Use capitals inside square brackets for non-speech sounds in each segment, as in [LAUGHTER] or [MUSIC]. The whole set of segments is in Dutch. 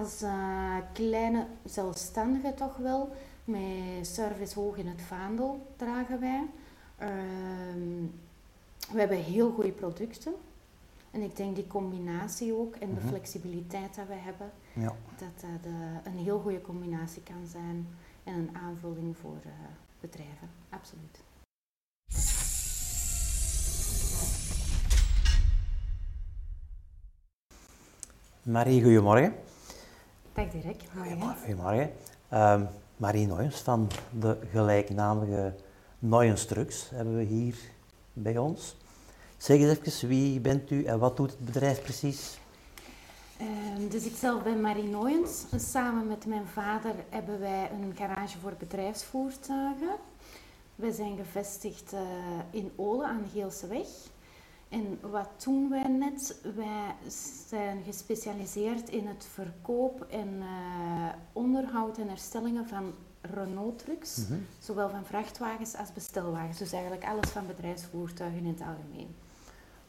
Als uh, kleine zelfstandige toch wel, met service hoog in het vaandel dragen wij. Ehm, we hebben heel goede producten. En ik denk die combinatie ook en de mhm. flexibiliteit dat we hebben, ja. dat dat een heel goede combinatie kan zijn en een aanvulling voor uh, bedrijven. Absoluut. Marie, goedemorgen. Dag Dirk. Goedemorgen. goedemorgen. Um, Marie Noyens van de gelijknamige Noyens Trucks hebben we hier bij ons. Zeg eens even, wie bent u en wat doet het bedrijf precies? Uh, dus ik zelf ben Marie Noyens. Samen met mijn vader hebben wij een garage voor bedrijfsvoertuigen. We zijn gevestigd uh, in Olen aan de Geelseweg. En wat doen wij net? Wij zijn gespecialiseerd in het verkoop en uh, onderhoud en herstellingen van Renault-trucks, mhm. zowel van vrachtwagens als bestelwagens. Dus eigenlijk alles van bedrijfsvoertuigen in het algemeen.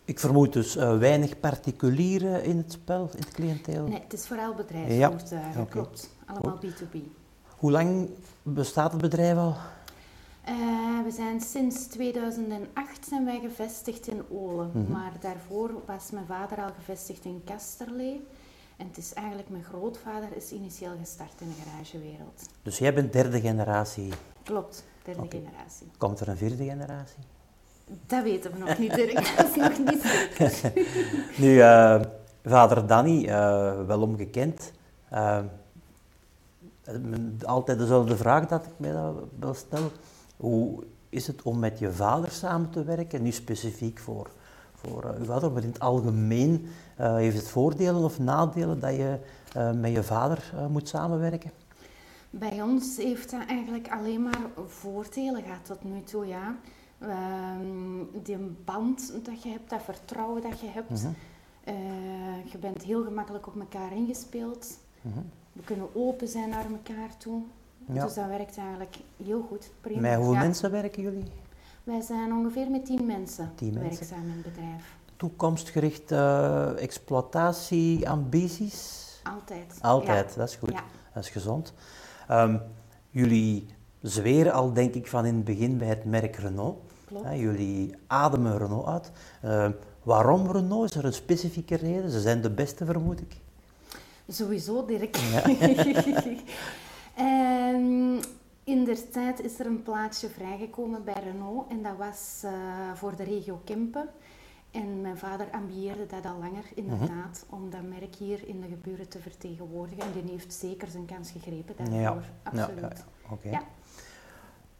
Ik vermoed dus uh, weinig particulieren in het spel, in het cliënteel? Nee, het is vooral bedrijfsvoertuigen, ja. klopt. Allemaal B2B. Hoe lang bestaat het bedrijf al? Uh, we zijn sinds 2008 zijn wij gevestigd in Olen, mhm. maar daarvoor was mijn vader al gevestigd in Kasterlee. En het is eigenlijk mijn grootvader is initieel gestart in de garagewereld. Dus jij bent derde generatie? Klopt, derde generatie. Komt er een vierde generatie? Dat weten we nog niet, Dirk. [LAUGHS] Dat is nog niet zeker. [LAUGHS] nu, uh, vader Danny, uh, wel omgekend. Uh, altijd dezelfde vraag dat ik mij wel stel. Hoe is het om met je vader samen te werken? Nu specifiek voor, voor uh, uw vader, maar in het algemeen uh, heeft het voordelen of nadelen dat je uh, met je vader moet samenwerken? Bij ons heeft dat eigenlijk alleen maar voordelen gehad tot nu toe, ja. Ehm, die band dat je hebt, dat vertrouwen dat je hebt. Mhm. je bent heel gemakkelijk op elkaar ingespeeld. Mhm. We kunnen open zijn naar elkaar toe. Ja. Dus dat werkt eigenlijk heel goed. Prima. Met hoeveel mensen werken jullie? Wij zijn ongeveer met tien mensen, tien mensen. werkzaam in het bedrijf. Toekomstgerichte uh, exploitatie, ambities? Altijd. Altijd, dat is goed. Dat is gezond. Um, jullie zweren al, denk ik, van in het begin bij het merk Renault. Klopt. jullie ademen Renault uit. Uh, waarom Renault? Is er een specifieke reden? Ze zijn de beste, vermoed ik. Sowieso, Dirk. Ja. [LAUGHS] [LAUGHS] Um, in der tijd is er een plaatsje vrijgekomen bij Renault en dat was uh, voor de regio Kempen. En mijn vader ambieerde dat al langer, inderdaad, mm om dat merk hier in de geburen te vertegenwoordigen. En die heeft zeker zijn kans gegrepen daarvoor, ja. absoluut. Ja, ja, okay.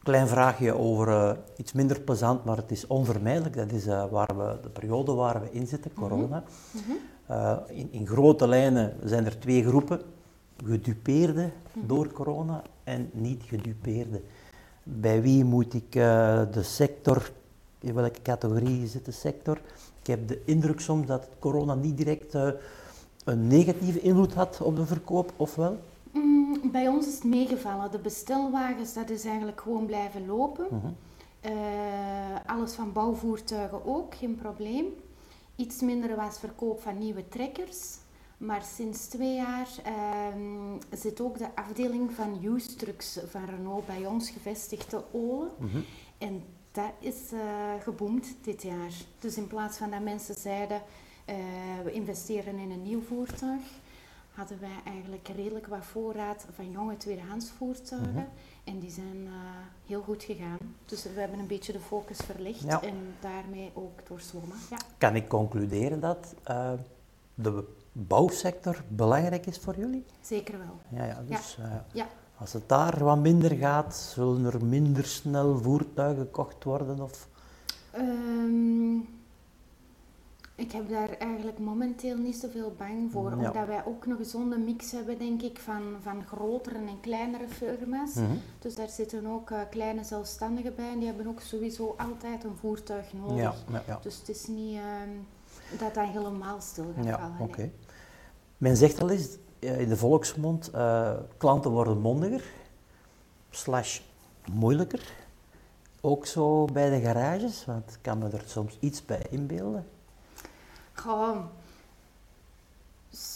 Klein vraagje over uh, iets minder plezant, maar het is onvermijdelijk. Dat is uh, waar we, de periode waar we in zitten, corona. Mm -hmm. in, in grote lijnen zijn er twee groepen gedupeerde mhm. door corona en niet gedupeerde. Bij wie moet ik uh, de sector, in welke categorie zit de sector? Ik heb de indruk soms dat corona niet direct uh, een negatieve invloed had op de verkoop, of wel? Mm, bij ons is het meegevallen. De bestelwagens, dat is eigenlijk gewoon blijven lopen. Mm -hmm. uh, alles van bouwvoertuigen ook, geen probleem. Iets minder was verkoop van nieuwe trekkers. Maar sinds twee jaar um, zit ook de afdeling van used trucks van Renault bij ons gevestigd te Olen. Mhm. En dat is uh, geboomd dit jaar. Dus in plaats van dat mensen zeiden, uh, we investeren in een nieuw voertuig, hadden wij eigenlijk redelijk wat voorraad van jonge tweedehands voertuigen. Mhm. En die zijn uh, heel goed gegaan. Dus we hebben een beetje de focus verlegd en daarmee ook doorzwommen. Ja. Kan ik concluderen dat de bouwsector belangrijk is voor jullie? Zeker wel. Ja, ja dus ja. Uh, ja. als het daar wat minder gaat, zullen er minder snel voertuigen gekocht worden? Of? Um, ik heb daar eigenlijk momenteel niet zoveel bang voor, ja. omdat wij ook een gezonde mix hebben, denk ik, van, van grotere en kleinere firma's. Mm -hmm. Dus daar zitten ook uh, kleine zelfstandigen bij en die hebben ook sowieso altijd een voertuig nodig. Ja, Dus het is niet... Uh, dat dat helemaal stil gaat ja, oké. Men zegt al eens eh, in de volksmond, uh, klanten worden mondiger, slash moeilijker. Ook zo bij de garages, want ik kan me er soms iets bij inbeelden. Gewoon,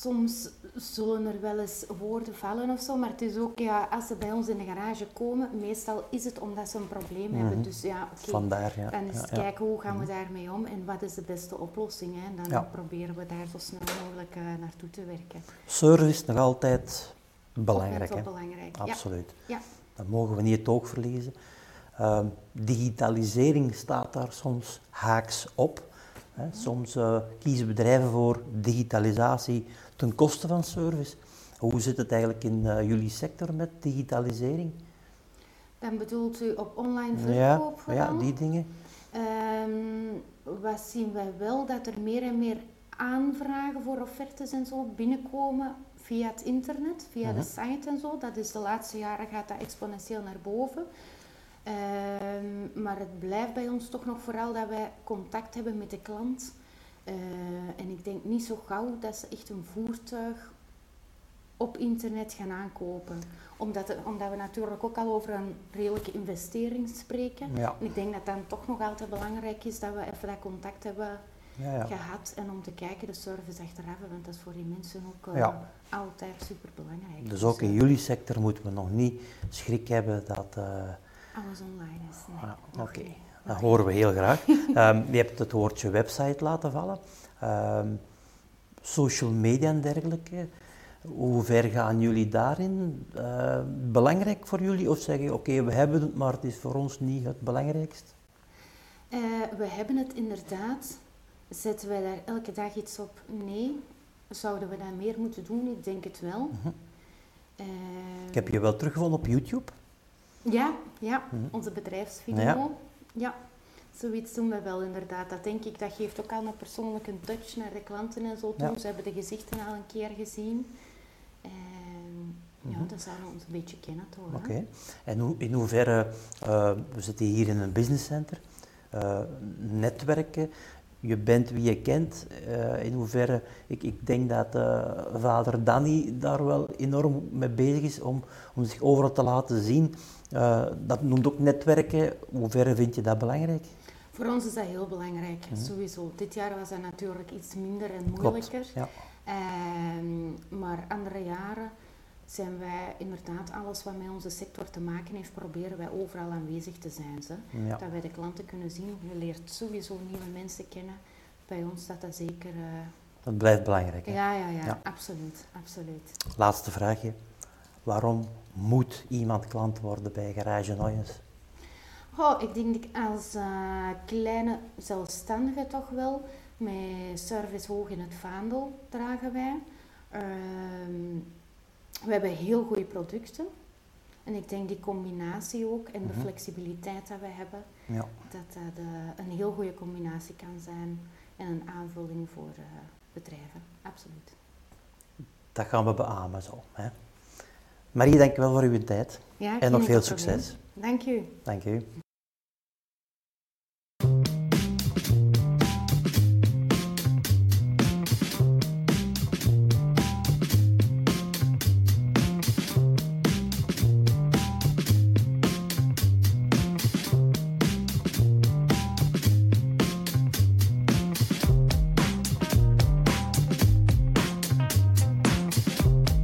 soms zullen er wel eens woorden vallen of zo, maar het is ook, ja, als ze bij ons in de garage komen, meestal is het omdat ze een probleem hebben. Mhm. Dus ja, oké, Vandaar, ja. dan is ja, het ja. kijken hoe gaan we daarmee om en wat is de beste oplossing. Hè? En dan proberen we daar zo snel mogelijk eh, naartoe te werken. Service is nog altijd belangrijk, hè? belangrijk. Absoluut. Ja. Dat mogen we niet het oog verliezen. Ehm, digitalisering staat daar soms haaks op. Soms eh, kiezen bedrijven voor digitalisatie ten koste van service. Hoe zit het eigenlijk in eh, jullie sector met digitalisering? Dan bedoelt u op online Ja, verkoop ja, vooral? die dingen. Ehm, wat zien wij wel? Dat er meer en meer aanvragen voor offertes en zo binnenkomen via het internet, via Mhm. de site en zo. Dat is de laatste jaren gaat dat exponentieel naar boven. Ehm, maar het blijft bij ons toch nog vooral dat wij contact hebben met de klant. Eh, en ik denk niet zo gauw dat ze echt een voertuig op internet gaan aankopen. Omdat, het- omdat we natuurlijk ook al over een redelijke investering spreken. Ja, En ik denk dat dan toch nog altijd belangrijk is dat we even dat contact hebben ja, ja. gehad en om te kijken de service achteraf, want dat is voor die mensen ook eh, altijd super belangrijk. Dus ook in eh, jullie sector moeten we nog niet schrik hebben dat... eh, alles online is. Nee, Ah, Oké, dat horen we heel graag. [LAUGHS] Ehm, je hebt het woordje website laten vallen. Ehm, social media en dergelijke. Hoe ver gaan jullie daarin? Eh, belangrijk voor jullie? Of zeg je, oké, we hebben het, maar het is voor ons niet het belangrijkst? Eh, we hebben het inderdaad. Zetten wij daar elke dag iets op? Nee. Zouden we dat meer moeten doen? Ik denk het wel. Mhm. Eh, Ik heb je wel teruggevonden op YouTube. Ja, ja, onze bedrijfsvideo. Ja. Ja. zoiets doen we wel inderdaad. Dat denk ik, dat geeft ook al een persoonlijke touch naar de klanten en zo toe. Ja. Ze hebben de gezichten al een keer gezien. En ja, Mhm. dan zouden we ons een beetje kennen toch. Oké. En hoe, in hoeverre, eh, we zitten hier in een businesscenter, eh netwerken, je bent wie je kent. eh, in hoeverre, ik, ik denk dat eh, vader Danny daar wel enorm mee bezig is om, om zich overal te laten zien. Eh, dat noemt ook netwerken. In hoeverre vind je dat belangrijk? Voor ons is dat heel belangrijk, Mhm. sowieso. Dit jaar was dat natuurlijk iets minder en Klopt. moeilijker. Ja. Ehm, maar andere jaren zijn wij inderdaad alles wat met onze sector te maken heeft, proberen wij overal aanwezig te zijn. Ze. Ja. Dat wij de klanten kunnen zien. Je leert sowieso nieuwe mensen kennen. Bij ons staat dat zeker. eh, Dat blijft belangrijk. hè? ja, ja, ja, Ja. absoluut, absoluut. Laatste vraagje. Waarom moet iemand klant worden bij Garage Noyens? Oh, ik denk dat als eh, kleine zelfstandige toch wel, met service hoog in het vaandel dragen wij. Ehm, we hebben heel goede producten. En ik denk die combinatie ook en de Mhm. flexibiliteit dat we hebben, Ja. dat dat eh, een heel goede combinatie kan zijn en een aanvulling voor eh, bedrijven. Absoluut. Dat gaan we beamen zo. Hè? Marie, dank je wel voor uw tijd. Ja, En nog veel succes. Dank u. Dank u.